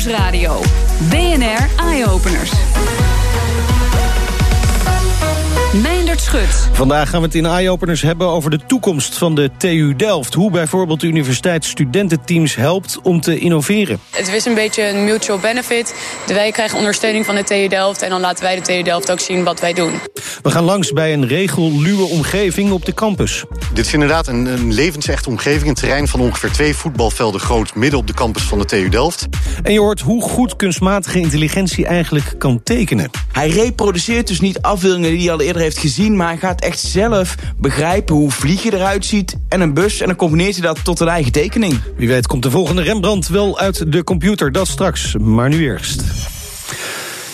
Nieuwsradio. BNR Eye Openers. Schut. Vandaag gaan we het in Eye-Openers hebben over de toekomst van de TU Delft. Hoe bijvoorbeeld de universiteit studententeams helpt om te innoveren. Het is een beetje een mutual benefit. Wij krijgen ondersteuning van de TU Delft... en dan laten wij de TU Delft ook zien wat wij doen. We gaan langs bij een regelluwe omgeving op de campus. Dit is inderdaad een, een levensechte omgeving. Een terrein van ongeveer twee voetbalvelden groot... midden op de campus van de TU Delft. En je hoort hoe goed kunstmatige intelligentie eigenlijk kan tekenen. Hij reproduceert dus niet afbeeldingen die hij al eerder heeft gezien... maar hij gaat echt zelf begrijpen hoe vliegen eruit ziet en een bus... en dan combineert hij dat tot een eigen tekening. Wie weet komt de volgende Rembrandt wel uit de computer. Dat straks, maar nu eerst.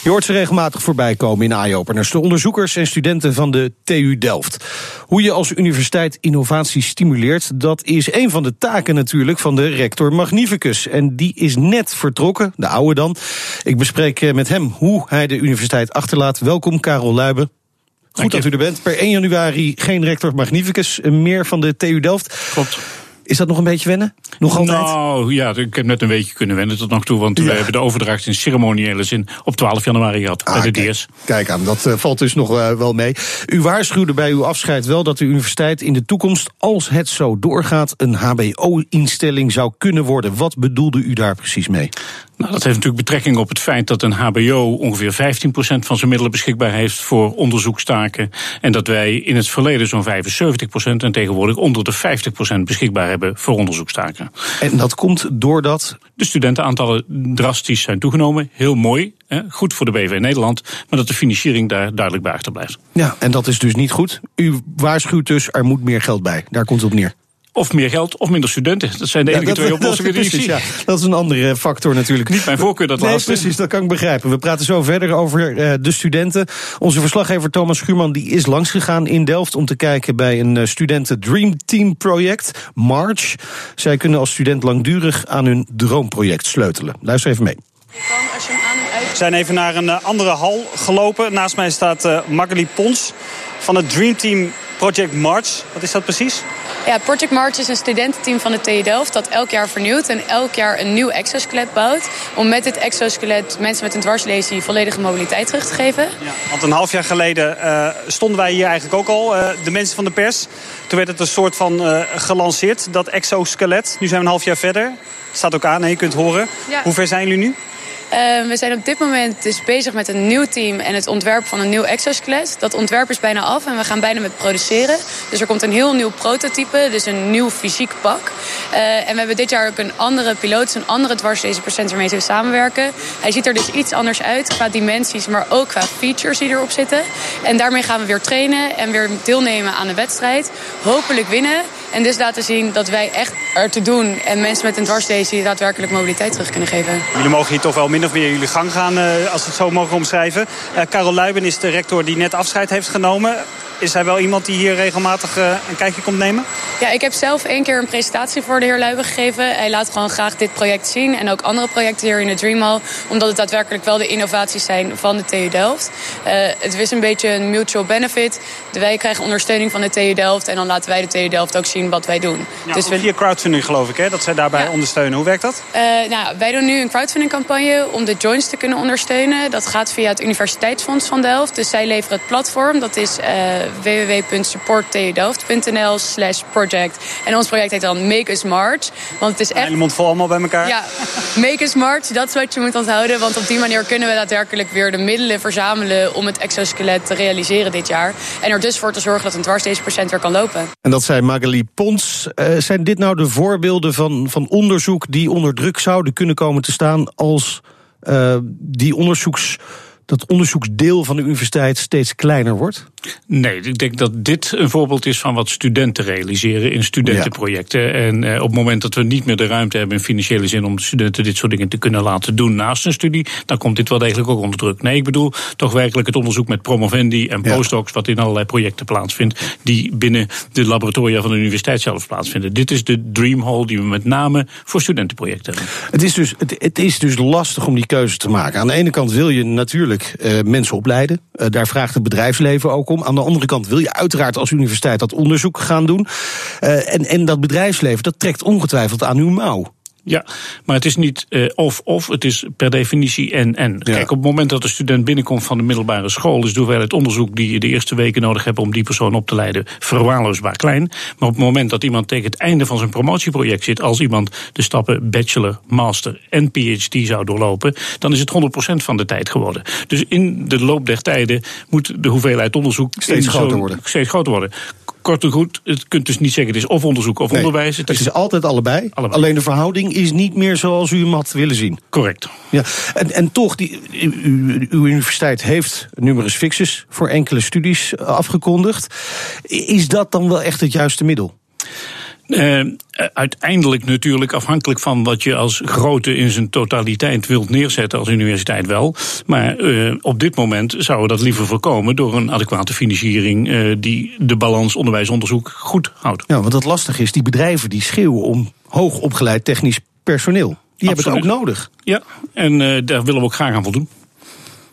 Je hoort ze regelmatig voorbij komen in eye-openers. De onderzoekers en studenten van de TU Delft. Hoe je als universiteit innovatie stimuleert... dat is een van de taken natuurlijk van de rector Magnificus. En die is net vertrokken, de oude dan. Ik bespreek eh, met hem hoe hij de universiteit achterlaat. Welkom, Karel Luiben. Goed dat u er bent. Per 1 januari geen rector Magnificus meer van de TU Delft. Klopt. Is dat nog een beetje wennen? Nog altijd? Nou ja, ik heb net een weekje kunnen wennen tot nog toe. Want we hebben de overdracht in ceremoniële zin op 12 januari gehad bij de kijk, DS. Kijk aan, dat eh, valt dus nog eh, wel mee. U waarschuwde bij uw afscheid wel dat de universiteit in de toekomst, als het zo doorgaat, een HBO-instelling zou kunnen worden. Wat bedoelde u daar precies mee? Nou, dat heeft natuurlijk betrekking op het feit dat een HBO ongeveer 15% van zijn middelen beschikbaar heeft voor onderzoekstaken. En dat wij in het verleden zo'n 75% en tegenwoordig onder de 50% beschikbaar hebben voor onderzoekstaken. En dat komt doordat. De studentenaantallen drastisch zijn toegenomen. Heel mooi. Hè, goed voor de BV Nederland. Maar dat de financiering daar duidelijk bij achterblijft. Ja, en dat is dus niet goed. U waarschuwt dus, er moet meer geld bij. Daar komt het op neer. Of meer geld of minder studenten. Dat zijn de enige twee oplossingen die ik precies, zie. ja. Dat is een andere factor natuurlijk. Niet mijn voorkeur, dat nee, laatste. precies, dat kan ik begrijpen. We praten zo verder over eh, de studenten. Onze verslaggever Thomas Schuurman die is langsgegaan in Delft... om te kijken bij een eh, studenten Dream Team project, March. Zij kunnen als student langdurig aan hun droomproject sleutelen. Luister even mee. We zijn even naar een eh, andere hal gelopen. Naast mij staat uh, Magali Pons van het Dream Team Project March. Wat is dat precies? Ja, Project March is een studententeam van de TU Delft dat elk jaar vernieuwt en elk jaar een nieuw exoskelet bouwt. Om met dit exoskelet mensen met een dwarslesie volledige mobiliteit terug te geven. Ja, want een half jaar geleden uh, stonden wij hier eigenlijk ook al, uh, de mensen van de pers. Toen werd het een soort van uh, gelanceerd, dat exoskelet. Nu zijn we een half jaar verder. Staat ook aan en je kunt horen. Ja. Hoe ver zijn jullie nu? Uh, we zijn op dit moment dus bezig met een nieuw team en het ontwerp van een nieuw exoskelet. Dat ontwerp is bijna af en we gaan bijna met produceren. Dus er komt een heel nieuw prototype, dus een nieuw fysiek pak. Uh, en we hebben dit jaar ook een andere piloot, een andere dwarslezenpatiënt waarmee we samenwerken. Hij ziet er dus iets anders uit qua dimensies, maar ook qua features die erop zitten. En daarmee gaan we weer trainen en weer deelnemen aan de wedstrijd. Hopelijk winnen. En dus laten zien dat wij echt er te doen en mensen met een dwarslesie daadwerkelijk mobiliteit terug kunnen geven. Jullie mogen hier toch wel min of meer jullie gang gaan, uh, als we het zo mogen omschrijven. Uh, Karel Luiben is de rector die net afscheid heeft genomen. Is hij wel iemand die hier regelmatig uh, een kijkje komt nemen? Ja, ik heb zelf één keer een presentatie voor de heer Luiben gegeven. Hij laat gewoon graag dit project zien en ook andere projecten hier in de Dream Hall. Omdat het daadwerkelijk wel de innovaties zijn van de TU Delft. Uh, het is een beetje een mutual benefit. Wij krijgen ondersteuning van de TU Delft en dan laten wij de TU Delft ook zien wat wij doen. Ja, dus via crowdfunding geloof ik, hè, dat zij daarbij ja. ondersteunen. Hoe werkt dat? Uh, nou, wij doen nu een crowdfundingcampagne om de joints te kunnen ondersteunen. Dat gaat via het Universiteitsfonds van Delft. Dus zij leveren het platform. Dat is www.supporttudelft.nl slash project. En ons project heet dan Make Us March. Want het is echt... Hele mond vol allemaal bij elkaar. Ja, Make Us March, dat is wat je moet onthouden. Want op die manier kunnen we daadwerkelijk weer de middelen verzamelen... om het exoskelet te realiseren dit jaar. En er dus voor te zorgen dat een dwarsleespatiënt weer kan lopen. En dat zei Magali Pons. Uh, zijn dit nou de voorbeelden van, van onderzoek... die onder druk zouden kunnen komen te staan... als uh, die onderzoeks dat onderzoeksdeel van de universiteit steeds kleiner wordt? Nee, ik denk dat dit een voorbeeld is van wat studenten realiseren in studentenprojecten. Ja. En eh, op het moment dat we niet meer de ruimte hebben in financiële zin om de studenten dit soort dingen te kunnen laten doen naast hun studie, dan komt dit wel degelijk ook onder druk. Nee, ik bedoel toch werkelijk het onderzoek met promovendi en postdocs, wat in allerlei projecten plaatsvindt, die binnen de laboratoria van de universiteit zelf plaatsvinden. Dit is de Dream Hall die we met name voor studentenprojecten hebben. Het is dus, het, het is dus lastig om die keuze te maken. Aan de ene kant wil je natuurlijk uh, mensen opleiden. Uh, daar vraagt het bedrijfsleven ook om. Aan de andere kant wil je uiteraard als universiteit dat onderzoek gaan doen. Uh, en, en dat bedrijfsleven, dat trekt ongetwijfeld aan uw mouw. Ja, maar het is niet uh, of of, het is per definitie en en. Kijk, op het moment dat de student binnenkomt van de middelbare school, is de hoeveelheid onderzoek die je de eerste weken nodig hebt om die persoon op te leiden verwaarloosbaar klein. Maar op het moment dat iemand tegen het einde van zijn promotieproject zit, als iemand de stappen bachelor, master en PhD zou doorlopen, dan is het 100% van de tijd geworden. Dus in de loop der tijden moet de hoeveelheid onderzoek steeds groter worden. Steeds groter worden kort en goed, het kunt dus niet zeggen het is of onderzoek of onderwijs. Het, is, altijd allebei. Alleen de verhouding is niet meer zoals u hem had willen zien. Correct. Ja, en, en toch, die, uw, uw universiteit heeft numerus fixus voor enkele studies afgekondigd. Is dat dan wel echt het juiste middel? Uh, uiteindelijk natuurlijk afhankelijk van wat je als grootte in zijn totaliteit wilt neerzetten als universiteit wel. Maar uh, op dit moment zouden we dat liever voorkomen door een adequate financiering uh, die de balans onderwijsonderzoek goed houdt. Ja, want het lastig is, die bedrijven die schreeuwen om hoogopgeleid technisch personeel. Die hebben het ook nodig. Ja, en daar willen we ook graag aan voldoen.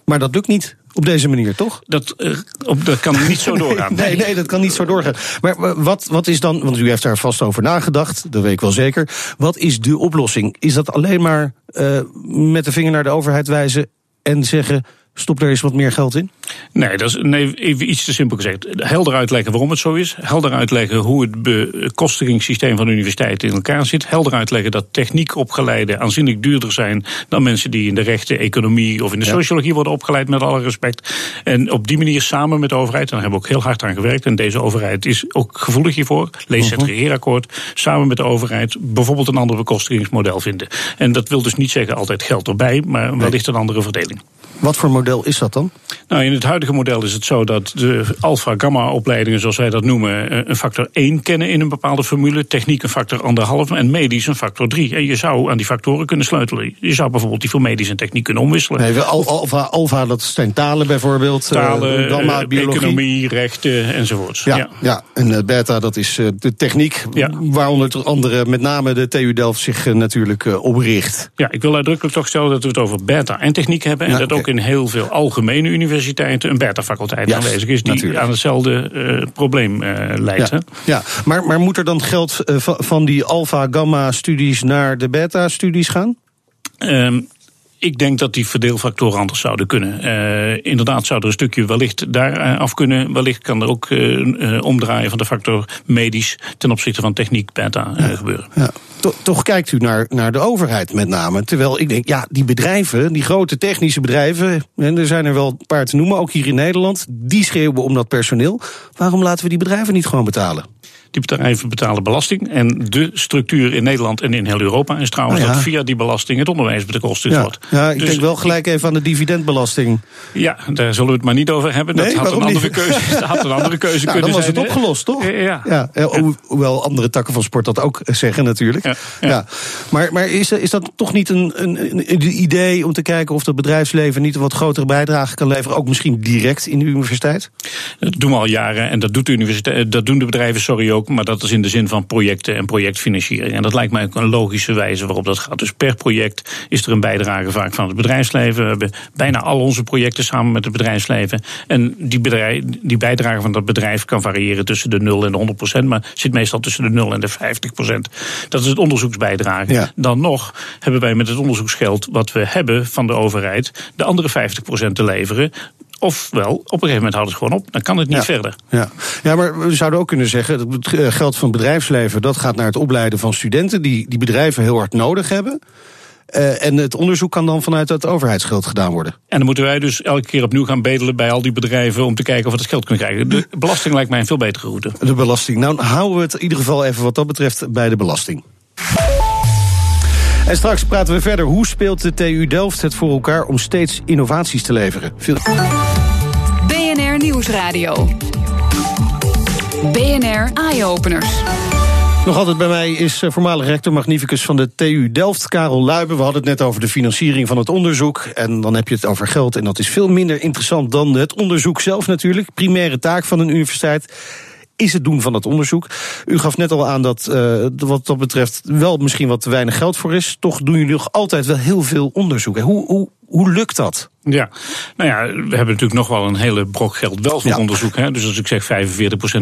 Maar dat lukt niet. Op deze manier, toch? Dat, uh, op, dat kan niet zo doorgaan. nee, nee, dat kan niet zo doorgaan. Maar wat, wat is dan, want u heeft daar vast over nagedacht, dat weet ik wel zeker. Wat is de oplossing? Is dat alleen maar uh, met de vinger naar de overheid wijzen en zeggen Stop er eens wat meer geld in? Nee, dat is nee, even iets te simpel gezegd. Helder uitleggen waarom het zo is. Helder uitleggen hoe het bekostigingssysteem van de universiteit in elkaar zit. Helder uitleggen dat techniek opgeleiden aanzienlijk duurder zijn dan mensen die in de rechten, economie of in de sociologie worden opgeleid, met alle respect. En op die manier samen met de overheid, en daar hebben we ook heel hard aan gewerkt. En deze overheid is ook gevoelig hiervoor. Lees het uh regeerakkoord. Samen met de overheid bijvoorbeeld een ander bekostigingsmodel vinden. En dat wil dus niet zeggen altijd geld erbij, maar wellicht een andere verdeling. Wat voor model is dat dan? Nou, in het huidige model is het zo dat de alpha-gamma-opleidingen, zoals wij dat noemen, eh, een factor 1 kennen in een bepaalde formule. Techniek een factor 1,5 en medisch een factor 3. En je zou aan die factoren kunnen sleutelen. Je zou bijvoorbeeld die voor medisch en techniek kunnen omwisselen. Nee, alpha, alpha, dat zijn talen bijvoorbeeld. Eh, talen, gamma, uh, biologie. economie, rechten enzovoorts. Ja, ja. ja. en beta, dat is de techniek. Ja. Waaronder andere, met name de TU Delft, zich natuurlijk op richt. Ja, ik wil uitdrukkelijk toch stellen dat we het over beta en techniek hebben. En dat ook in heel veel algemene universiteiten een beta-faculteit aanwezig is, die natuurlijk. aan hetzelfde uh, probleem uh, leidt. Ja, ja. Maar, maar moet er dan geld uh, van die alpha-gamma-studies naar de beta-studies gaan? Um, ik denk dat die verdeelfactoren anders zouden kunnen. Uh, inderdaad zou er een stukje wellicht daar af kunnen. Wellicht kan er ook uh, omdraaien van de factor medisch ten opzichte van techniek beta gebeuren. Ja. Toch kijkt u naar, naar de overheid met name. Terwijl ik denk, ja, die bedrijven, die grote technische bedrijven, en er zijn er wel een paar te noemen, ook hier in Nederland, die schreeuwen om dat personeel. Waarom laten we die bedrijven niet gewoon betalen? Die bedrijven betalen belasting. En de structuur in Nederland en in heel Europa is trouwens nou ja. dat via die belasting het onderwijs bekostigd ja. wordt. Ja, ik dus denk wel gelijk even aan de dividendbelasting. Ja, daar zullen we het maar niet over hebben. Dat had, een andere keuze, dat had een andere keuze nou, kunnen zijn. Dan was het opgelost, toch? Ja. ja. ja. Hoewel andere takken van sport dat ook zeggen natuurlijk. Ja. Maar, maar is, is dat toch niet een, een, een, idee om te kijken of het bedrijfsleven niet een wat grotere bijdrage kan leveren? Ook misschien direct in de universiteit? Dat doen we al jaren en dat, doet de universiteit, dat doen de bedrijven, sorry ook maar dat is in de zin van projecten en projectfinanciering. En dat lijkt mij ook een logische wijze waarop dat gaat. Dus per project is er een bijdrage vaak van het bedrijfsleven. We hebben bijna al onze projecten samen met het bedrijfsleven. En die, bedrijf, die bijdrage van dat bedrijf kan variëren tussen de 0 en de 100 procent, maar zit meestal tussen de 0 en de 50 procent. Dat is het onderzoeksbijdrage. Dan nog hebben wij met het onderzoeksgeld wat we hebben van de overheid de andere 50 procent te leveren. Ofwel, op een gegeven moment houdt het gewoon op. Dan kan het niet verder. Ja. ja, maar we zouden ook kunnen zeggen... dat het eh, geld van het bedrijfsleven... dat gaat naar het opleiden van studenten... die die bedrijven heel hard nodig hebben... Uh, en het onderzoek kan dan vanuit het overheidsgeld gedaan worden. En dan moeten wij dus elke keer opnieuw gaan bedelen bij al die bedrijven om te kijken of we het geld kunnen krijgen. De belasting lijkt mij een veel betere route. De belasting. Nou, houden we het in ieder geval even wat dat betreft bij de belasting. En straks praten we verder. Hoe speelt de TU Delft het voor elkaar om steeds innovaties te leveren? Veel... BNR Nieuwsradio. BNR Eye-Openers. Nog altijd bij mij is eh, voormalig rector magnificus van de TU Delft, Karel Luiben. We hadden het net over de financiering van het onderzoek. En dan heb je het over geld. En dat is veel minder interessant dan het onderzoek zelf natuurlijk. Primaire taak van een universiteit is het doen van dat onderzoek. U gaf net al aan dat uh, wat dat betreft wel misschien wat te weinig geld voor is. Toch doen jullie nog altijd wel heel veel onderzoek. Hoe, hoe, Hoe lukt dat? Ja, nou ja, we hebben natuurlijk nog wel een hele brok geld wel voor Ja. onderzoek. Hè? Dus als ik zeg 45%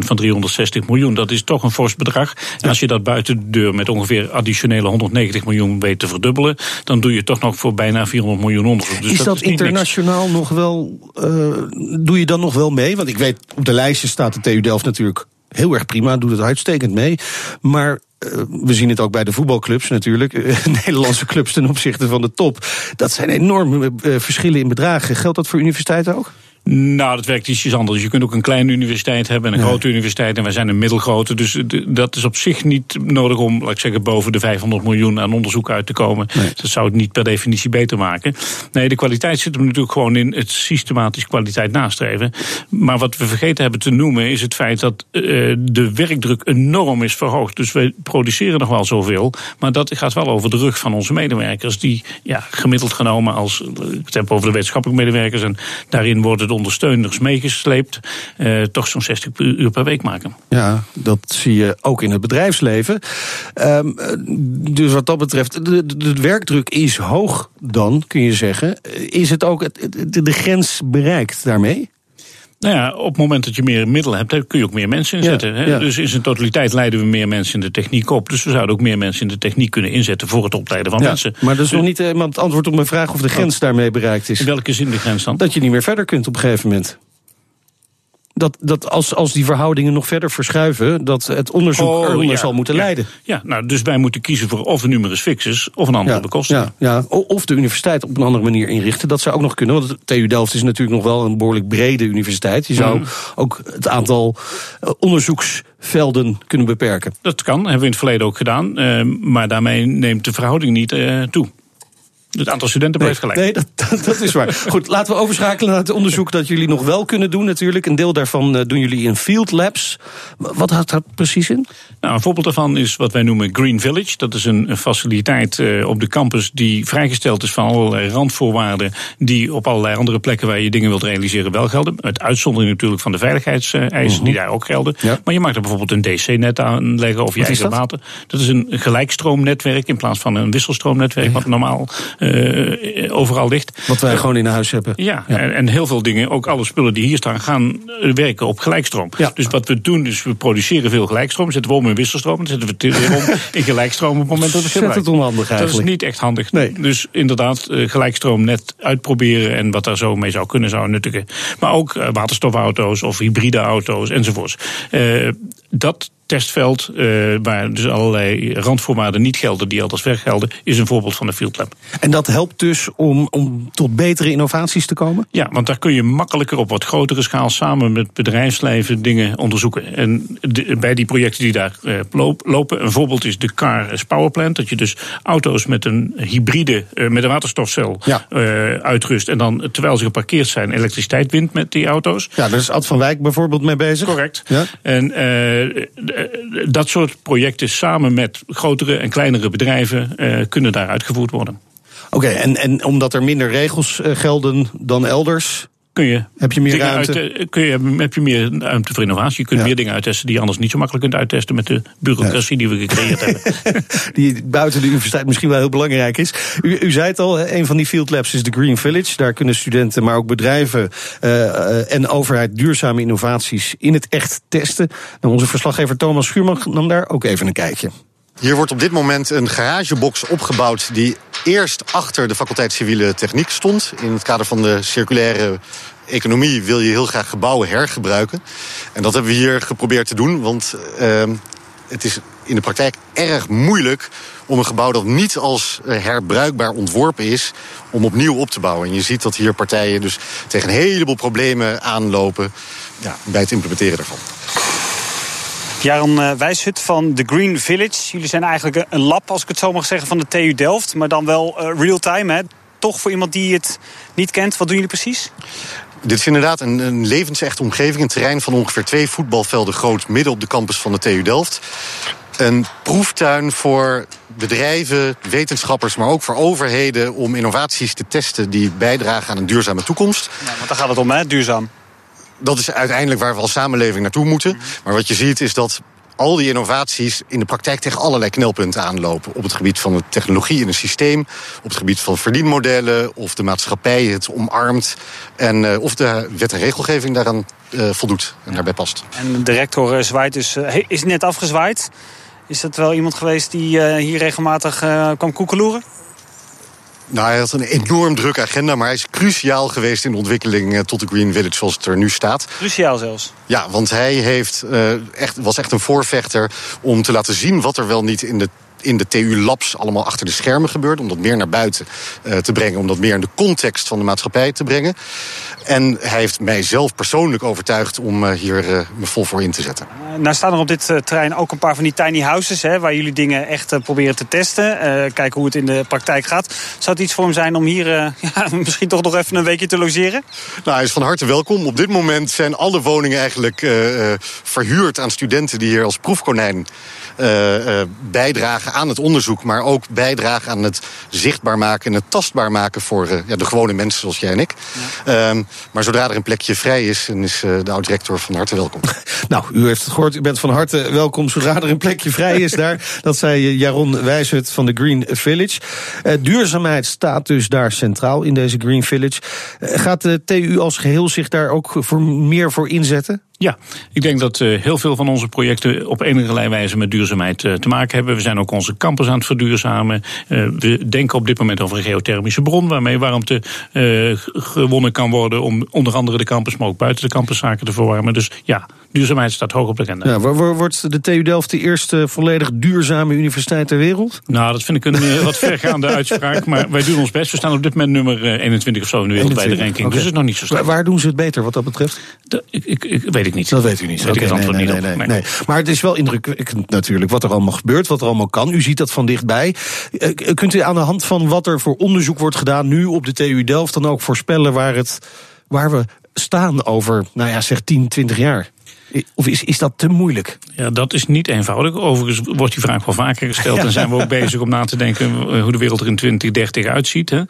van 360 miljoen, dat is toch een fors bedrag. En als je dat buiten de deur met ongeveer additionele 190 miljoen weet te verdubbelen, dan doe je toch nog voor bijna 400 miljoen onderzoek. Dus is dat, niks. internationaal nog wel. eh, doe je dan nog wel mee? Want ik weet, op de lijstje staat de TU Delft natuurlijk heel erg prima, doet het uitstekend mee. Maar. eh, we zien het ook bij de voetbalclubs natuurlijk. Nederlandse clubs ten opzichte van de top. Dat zijn enorme eh, verschillen in bedragen. Geldt dat voor universiteiten ook? Nou, dat werkt ietsjes anders. Je kunt ook een kleine universiteit hebben en een grote universiteit. En wij zijn een middelgrote. Dus dat is op zich niet nodig om, laat ik zeggen, boven de 500 miljoen aan onderzoek uit te komen. Dat zou het niet per definitie beter maken. Nee, de kwaliteit zit hem natuurlijk gewoon in het systematisch kwaliteit nastreven. Maar wat we vergeten hebben te noemen is het feit dat eh, de werkdruk enorm is verhoogd. Dus we produceren nog wel zoveel. Maar dat gaat wel over de rug van onze medewerkers. Die ja, gemiddeld genomen als. Ik het heb over de wetenschappelijke medewerkers. En daarin worden de ondersteuners meegesleept. eh, toch zo'n 60 uur per week maken. Ja, dat zie je ook in het bedrijfsleven. Ehm, eh, dus wat dat betreft, de, werkdruk is hoog dan, kun je zeggen. Is het ook de grens bereikt daarmee? Nou ja, op het moment dat je meer middelen hebt, kun je ook meer mensen inzetten. hè. ja. Dus in zijn totaliteit leiden we meer mensen in de techniek op. Dus we zouden ook meer mensen in de techniek kunnen inzetten voor het opleiden van Ja, mensen. maar dat is nog niet helemaal het antwoord op mijn vraag of de grens daarmee bereikt is. In welke zin de grens dan? Dat je niet meer verder kunt op een gegeven moment. Dat, dat als, als die verhoudingen nog verder verschuiven, dat het onderzoek Oh, eronder ja, zal moeten ja. leiden. Ja, nou, dus wij moeten kiezen voor of een numerus fixus of een andere ja, ja. O- Of de universiteit op een andere manier inrichten. Dat zou ook nog kunnen. Want de TU Delft is natuurlijk nog wel een behoorlijk brede universiteit. Je zou Mhm. ook het aantal eh, onderzoeksvelden kunnen beperken. Dat kan, hebben we in het verleden ook gedaan. eh, maar daarmee neemt de verhouding niet eh, toe. Het aantal studenten blijft gelijk. Nee, dat, dat, dat is waar. Goed, laten we overschakelen naar het onderzoek dat jullie nog wel kunnen doen natuurlijk. Een deel daarvan eh, doen jullie in field labs. Wat houdt dat precies in? Nou, een voorbeeld daarvan is wat wij noemen Green Village. Dat is een, faciliteit eh, op de campus die vrijgesteld is van allerlei randvoorwaarden. die op allerlei andere plekken waar je dingen wilt realiseren wel gelden. Met uitzondering natuurlijk van de veiligheidseisen die daar ook gelden. Ja. Maar je mag er bijvoorbeeld een DC-net aanleggen of je eigen dat? water. Dat is een gelijkstroomnetwerk in plaats van een wisselstroomnetwerk. wat normaal overal ligt. Wat wij gewoon in huis hebben. Ja, En, en heel veel dingen, ook alle spullen die hier staan, gaan eh, werken op gelijkstroom. Ja. Dus wat we doen, is we produceren veel gelijkstroom. Zetten we om in wisselstroom, dan zetten we het weer om in gelijkstroom op het moment dat we het Zet het gebruiken. onhandig Dat is eigenlijk. niet echt handig. Nee. Dus inderdaad, eh, gelijkstroom net uitproberen en wat daar zo mee zou kunnen, zou nuttigen. Maar ook eh, waterstofauto's of hybride auto's enzovoorts. Eh, dat testveld, eh, waar dus allerlei randvoorwaarden niet gelden, die elders weg gelden, is een voorbeeld van een field lab. En dat helpt dus om, om tot betere innovaties te komen? Ja, want daar kun je makkelijker op wat grotere schaal samen met bedrijfsleven dingen onderzoeken. En de- bij die projecten die daar eh, lopen, een voorbeeld is de Car Power Plant. Dat je dus auto's met een hybride, eh, met een waterstofcel Ja. uitrust. En dan terwijl ze geparkeerd zijn, elektriciteit wint met die auto's. Ja, daar is Ad van Wijk bijvoorbeeld mee bezig. Correct. Ja. En dat soort projecten samen met grotere en kleinere bedrijven eh, kunnen daar uitgevoerd worden. Oké, en, en omdat er minder regels eh, gelden dan elders, Kun je heb je meer ruimte? uit- eh, kun je, heb je meer ruimte voor innovatie. Je kunt Ja. meer dingen uittesten die je anders niet zo makkelijk kunt uittesten met de bureaucratie die we gecreëerd hebben. die buiten de universiteit misschien wel heel belangrijk is. U, u zei het al, een van die field labs is de Green Village. Daar kunnen studenten, maar ook bedrijven eh, eh, en overheid duurzame innovaties in het echt testen. Nou, onze verslaggever Thomas Schuurman nam daar ook even een kijkje. Hier wordt op dit moment een garagebox opgebouwd die eerst achter de faculteit civiele techniek stond. In het kader van de circulaire economie wil je heel graag gebouwen hergebruiken. En dat hebben we hier geprobeerd te doen, want ehm, het is in de praktijk erg moeilijk om een gebouw dat niet als eh, herbruikbaar ontworpen is, om opnieuw op te bouwen. En je ziet dat hier partijen dus tegen een heleboel problemen aanlopen ja, bij het implementeren daarvan. Jaron eh, Wijshut van The Green Village. Jullie zijn eigenlijk een lab, als ik het zo mag zeggen, van de TU Delft. Maar dan wel eh, real-time, hè? Toch voor iemand die het niet kent, wat doen jullie precies? Dit is inderdaad een, een levensechte omgeving. Een terrein van ongeveer twee voetbalvelden groot... midden op de campus van de TU Delft. Een proeftuin voor bedrijven, wetenschappers... maar ook voor overheden om innovaties te testen... die bijdragen aan een duurzame toekomst. Ja, want daar gaat het om, hè? Duurzaam. Dat is uiteindelijk waar we als samenleving naartoe moeten. Maar wat je ziet is dat al die innovaties in de praktijk tegen allerlei knelpunten aanlopen. Op het gebied van de technologie in een systeem, op het gebied van verdienmodellen, of de maatschappij het omarmt. En uh, of de wet en regelgeving daaraan uh, voldoet en daarbij past. En de rector uh, zwaait dus, is net afgezwaaid. Is dat wel iemand geweest die hier regelmatig kwam koekeloeren? Nou, hij had een enorm drukke agenda, maar hij is cruciaal geweest in de ontwikkeling tot de Green Village zoals het er nu staat. Cruciaal zelfs? Ja, want hij heeft, uh, echt, was echt een voorvechter om te laten zien wat er wel niet in de in de TU-labs allemaal achter de schermen gebeurt. Om dat meer naar buiten uh, te brengen. Om dat meer in de context van de maatschappij te brengen. En hij heeft mij zelf persoonlijk overtuigd om uh, hier uh, me vol voor in te zetten. nou staan er op dit terrein ook een paar van die tiny houses... Hè, waar jullie dingen echt proberen te testen. kijken hoe het in de praktijk gaat. Zou het iets voor hem zijn om hier ja, misschien toch nog even een weekje te logeren? Nou, hij is van harte welkom. Op dit moment zijn alle woningen eigenlijk verhuurd aan studenten... die hier als proefkonijn bijdragen aan het onderzoek, maar ook bijdragen aan het zichtbaar maken en het tastbaar maken voor uh, ja, de gewone mensen zoals jij en ik. Ja. Um, maar zodra er een plekje vrij is, dan is uh, de oud-rector van harte welkom. nou, u heeft het gehoord, u bent van harte welkom zodra er een plekje vrij is daar. Dat zei Jaron Wijshut van de Green Village. Uh, duurzaamheid staat dus daar centraal in deze Green Village. gaat de TU als geheel zich daar ook voor meer voor inzetten? Ja, ik denk dat uh, heel veel van onze projecten op enige wijze met duurzaamheid uh, te maken hebben. We zijn ook onze campus aan het verduurzamen. Uh, we denken op dit moment over een geothermische bron waarmee warmte gewonnen kan worden om onder andere de campus, maar ook buiten de campuszaken te verwarmen. Dus ja, duurzaamheid staat hoog op de agenda. Ja, wordt de TU Delft de eerste volledig duurzame universiteit ter wereld? Nou, dat vind ik een wat vergaande uitspraak, maar wij doen ons best. We staan op dit moment nummer 21 of zo in de wereld bij de ranking, okay. dus het is nog niet zo slecht. Waar doen ze het beter wat dat betreft? De, ik, ik, ik weet niet. Dat weet u niet. Dat okay, nee, nee, nee, nee, Maar het is wel indrukwekkend natuurlijk wat er allemaal gebeurt, wat er allemaal kan. U ziet dat van dichtbij. Kunt u aan de hand van wat er voor onderzoek wordt gedaan nu op de TU Delft dan ook voorspellen waar, het, waar we staan over, nou ja, zeg 10, 20 jaar? Of is, is dat te moeilijk? Ja, dat is niet eenvoudig. Overigens wordt die vraag wel vaker gesteld. En zijn we ook bezig om na te denken hoe de wereld er in 2030 uitziet. Hè.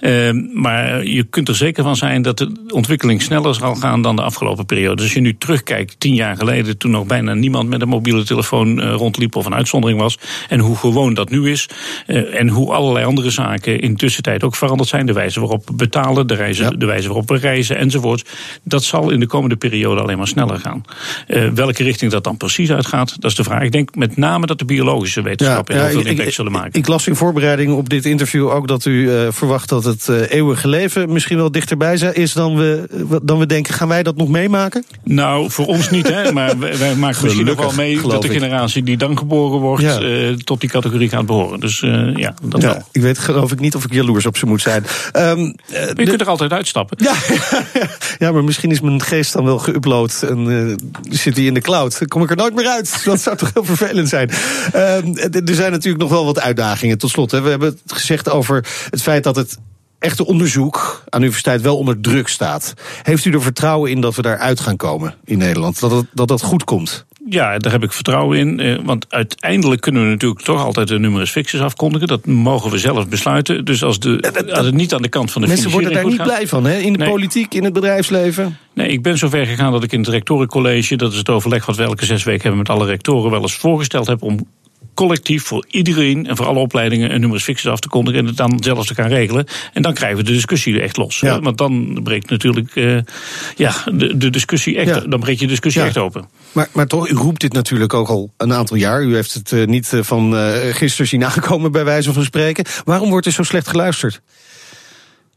Uh, maar je kunt er zeker van zijn dat de ontwikkeling sneller zal gaan dan de afgelopen periode. Dus als je nu terugkijkt, tien jaar geleden, toen nog bijna niemand met een mobiele telefoon uh, rondliep of een uitzondering was. En hoe gewoon dat nu is. Uh, en hoe allerlei andere zaken in tussentijd ook veranderd zijn. De wijze waarop we betalen, de, reizen, ja. de wijze waarop we reizen enzovoort. Dat zal in de komende periode alleen maar sneller gaan. Uh, welke richting dat dan precies uitgaat, dat is de vraag. Ik denk met name dat de biologische wetenschappen ja, ja, heel veel impact zullen maken. Ik las in voorbereiding op dit interview ook dat u uh, verwacht dat het uh, eeuwige leven misschien wel dichterbij is dan we, dan we denken. Gaan wij dat nog meemaken? Nou, voor ons niet, hè. Maar wij, wij maken misschien nog wel mee dat de generatie die dan geboren wordt, ja. tot die categorie gaat behoren. Dus ja, dat wel. Ik weet geloof ik niet of ik jaloers op ze moet zijn. Um, je de, kunt er altijd uitstappen. Ja, ja, maar misschien is mijn geest dan wel geüpload en zit hij in de cloud. Dan kom ik er nooit meer uit. Dat zou toch heel vervelend zijn. Uh, er zijn natuurlijk nog wel wat uitdagingen. Tot slot, hè. we hebben het gezegd over het feit dat het echte onderzoek aan de universiteit wel onder druk staat. Heeft u er vertrouwen in dat we daaruit gaan komen in Nederland? Dat dat, dat goed komt? Ja, daar heb ik vertrouwen in. Want uiteindelijk kunnen we natuurlijk toch altijd de numerus fixus afkondigen. Dat mogen we zelf besluiten. Dus als, de, als het niet aan de kant van de Mensen worden daar niet gaat, blij van, hè? In de nee. politiek, in het bedrijfsleven. Nee, ik ben zover gegaan dat ik in het rectorencollege... dat is het overleg wat we elke zes weken hebben met alle rectoren... wel eens voorgesteld heb om collectief voor iedereen en voor alle opleidingen een numerus fixus af te kondigen en het dan zelfs te gaan regelen. En dan krijgen we de discussie echt los. Ja. Want dan breekt natuurlijk uh, ja, de, de discussie echt, ja. dan breekt je discussie ja. echt open. Maar, maar toch, u roept dit natuurlijk ook al een aantal jaar. U heeft het uh, niet van uh, gisteren zien aankomen, bij wijze van spreken. Waarom wordt er zo slecht geluisterd?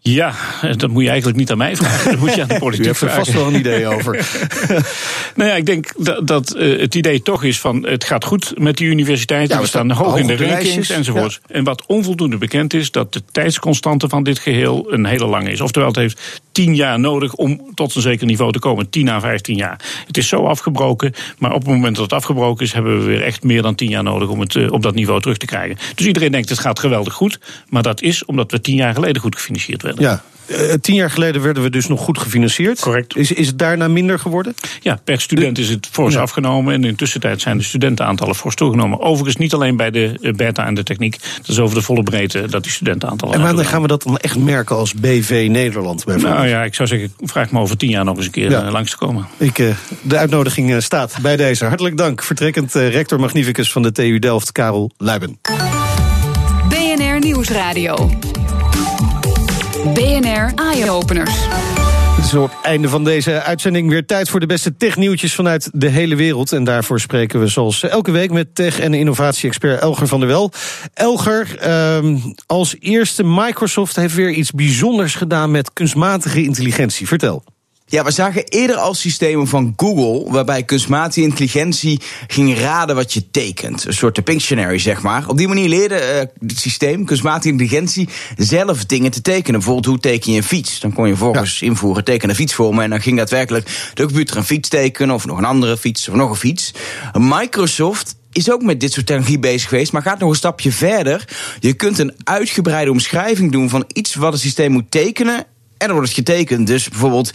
Ja, dat moet je eigenlijk niet aan mij vragen. Dat moet je aan de politiek U heeft er vragen. vast wel een idee over. nou ja, ik denk dat, dat uh, het idee toch is van het gaat goed met die universiteiten. Ja, we staan hoog in de rankings enzovoort. Ja. En wat onvoldoende bekend is, dat de tijdsconstante van dit geheel een hele lange is. Oftewel, het heeft tien jaar nodig om tot een zeker niveau te komen. 10 à 15 jaar. Het is zo afgebroken, maar op het moment dat het afgebroken is, hebben we weer echt meer dan tien jaar nodig om het uh, op dat niveau terug te krijgen. Dus iedereen denkt het gaat geweldig goed. Maar dat is omdat we tien jaar geleden goed gefinancierd werden. Ja, eh, tien jaar geleden werden we dus nog goed gefinancierd. Correct. Is, is het daarna minder geworden? Ja, per student is het fors Ja. afgenomen. En in tussentijd zijn de studentenaantallen fors toegenomen. Overigens niet alleen bij de eh, beta en de techniek. Dat is over de volle breedte dat die studentenaantallen En wanneer gaan we dat dan echt merken als BV Nederland bijvoorbeeld? Nou ja, ik zou zeggen, vraag me over tien jaar nog eens een keer Ja. eh, langs te komen. Ik, eh, de uitnodiging staat bij deze. Hartelijk dank. Vertrekkend rector magnificus van de TU Delft, Karel Luiben. BNR Nieuwsradio. BNR Eye-openers. Het is op het einde van deze uitzending weer tijd voor de beste technieuwtjes vanuit de hele wereld. En daarvoor spreken we zoals elke week met tech- en innovatie-expert Elger van der Wel. Elger, ehm, als eerste Microsoft heeft weer iets bijzonders gedaan met kunstmatige intelligentie. Vertel. Ja, we zagen eerder al systemen van Google waarbij kunstmatige intelligentie ging raden wat je tekent. Een soort Pictionary, zeg maar. Op die manier leerde eh, het systeem, kunstmatige intelligentie, zelf dingen te tekenen. Bijvoorbeeld, hoe teken je een fiets? Dan kon je volgens invoeren, teken een fiets voor me. En dan ging daadwerkelijk de computer een fiets tekenen, of nog een andere fiets, of nog een fiets. Microsoft is ook met dit soort technologie bezig geweest, maar gaat nog een stapje verder. Je kunt een uitgebreide omschrijving doen van iets wat het systeem moet tekenen. En dan wordt het getekend. Dus bijvoorbeeld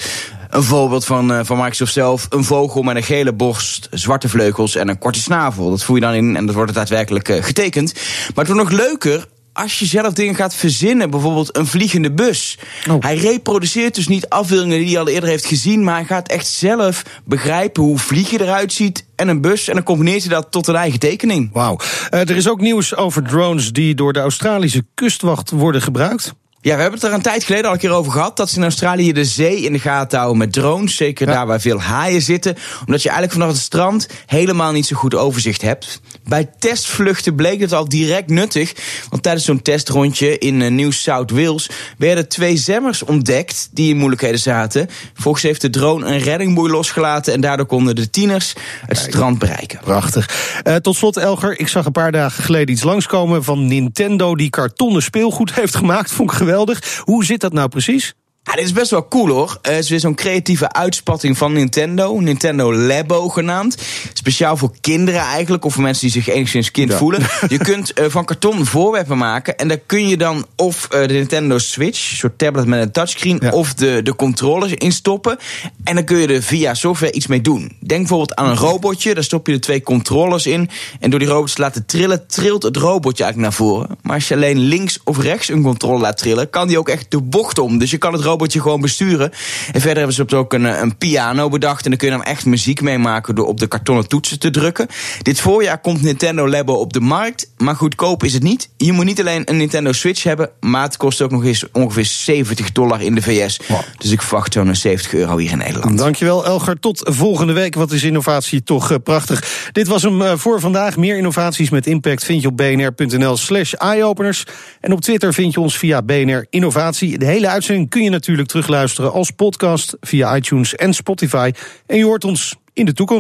een voorbeeld van, eh, van Microsoft zelf. Een vogel met een gele borst, zwarte vleugels en een korte snavel. Dat voer je dan in en dat wordt het daadwerkelijk eh, getekend. Maar het wordt nog leuker als je zelf dingen gaat verzinnen. Bijvoorbeeld een vliegende bus. Oh. Hij reproduceert dus niet afbeeldingen die hij al eerder heeft gezien. Maar hij gaat echt zelf begrijpen hoe vliegen eruit ziet. En een bus. En dan combineert hij dat tot een eigen tekening. Wauw. Eh, er is ook nieuws over drones die door de Australische kustwacht worden gebruikt. Ja, we hebben het er een tijd geleden al een keer over gehad. Dat ze in Australië de zee in de gaten houden met drones. Zeker Ja. daar waar veel haaien zitten. Omdat je eigenlijk vanaf het strand helemaal niet zo goed overzicht hebt. Bij testvluchten bleek het al direct nuttig. Want tijdens zo'n testrondje in eh, New South Wales werden twee zemmers ontdekt die in moeilijkheden zaten. Volgens heeft de drone een reddingboei losgelaten. En daardoor konden de tieners het strand bereiken. Prachtig. Eh, tot slot, Elger, ik zag een paar dagen geleden iets langskomen van Nintendo die kartonnen speelgoed heeft gemaakt. Vond ik geweldig. Hoe zit dat nou precies? Ja, dit is best wel cool hoor. Eh, Het is weer zo'n creatieve uitspatting van Nintendo. Nintendo Labo genaamd. Speciaal voor kinderen eigenlijk, of voor mensen die zich enigszins kind Ja. voelen. Je kunt eh, van karton voorwerpen maken. En daar kun je dan of eh, de Nintendo Switch, een soort tablet met een touchscreen, Ja. of de, de controllers in stoppen. En dan kun je er via software iets mee doen. Denk bijvoorbeeld aan een robotje. Daar stop je de twee controllers in. En door die robots te laten trillen, trilt het robotje eigenlijk naar voren. Maar als je alleen links of rechts een controller laat trillen, kan die ook echt de bocht om. Dus je kan het robotje gewoon besturen. En verder hebben ze ook een, eh, een piano bedacht. En dan kun je dan echt muziek mee maken door op de kartonnen toetsen te drukken. Dit voorjaar komt Nintendo Labo op de markt. Maar goedkoop is het niet. Je moet niet alleen een Nintendo Switch hebben. Maar het kost ook nog eens ongeveer 70 dollar in de VS. Dus ik verwacht zo'n 70 euro hier in Nederland. Dankjewel, Elger. Tot volgende week. Wat is innovatie toch eh, prachtig. Dit was hem eh, voor vandaag. Meer innovaties met impact vind je op bnr.nl slash eyeopeners. En op Twitter vind je ons via BNR Innovatie. De hele uitzending kun je natuurlijk terugluisteren als podcast via iTunes en Spotify. En je hoort ons in de toekomst.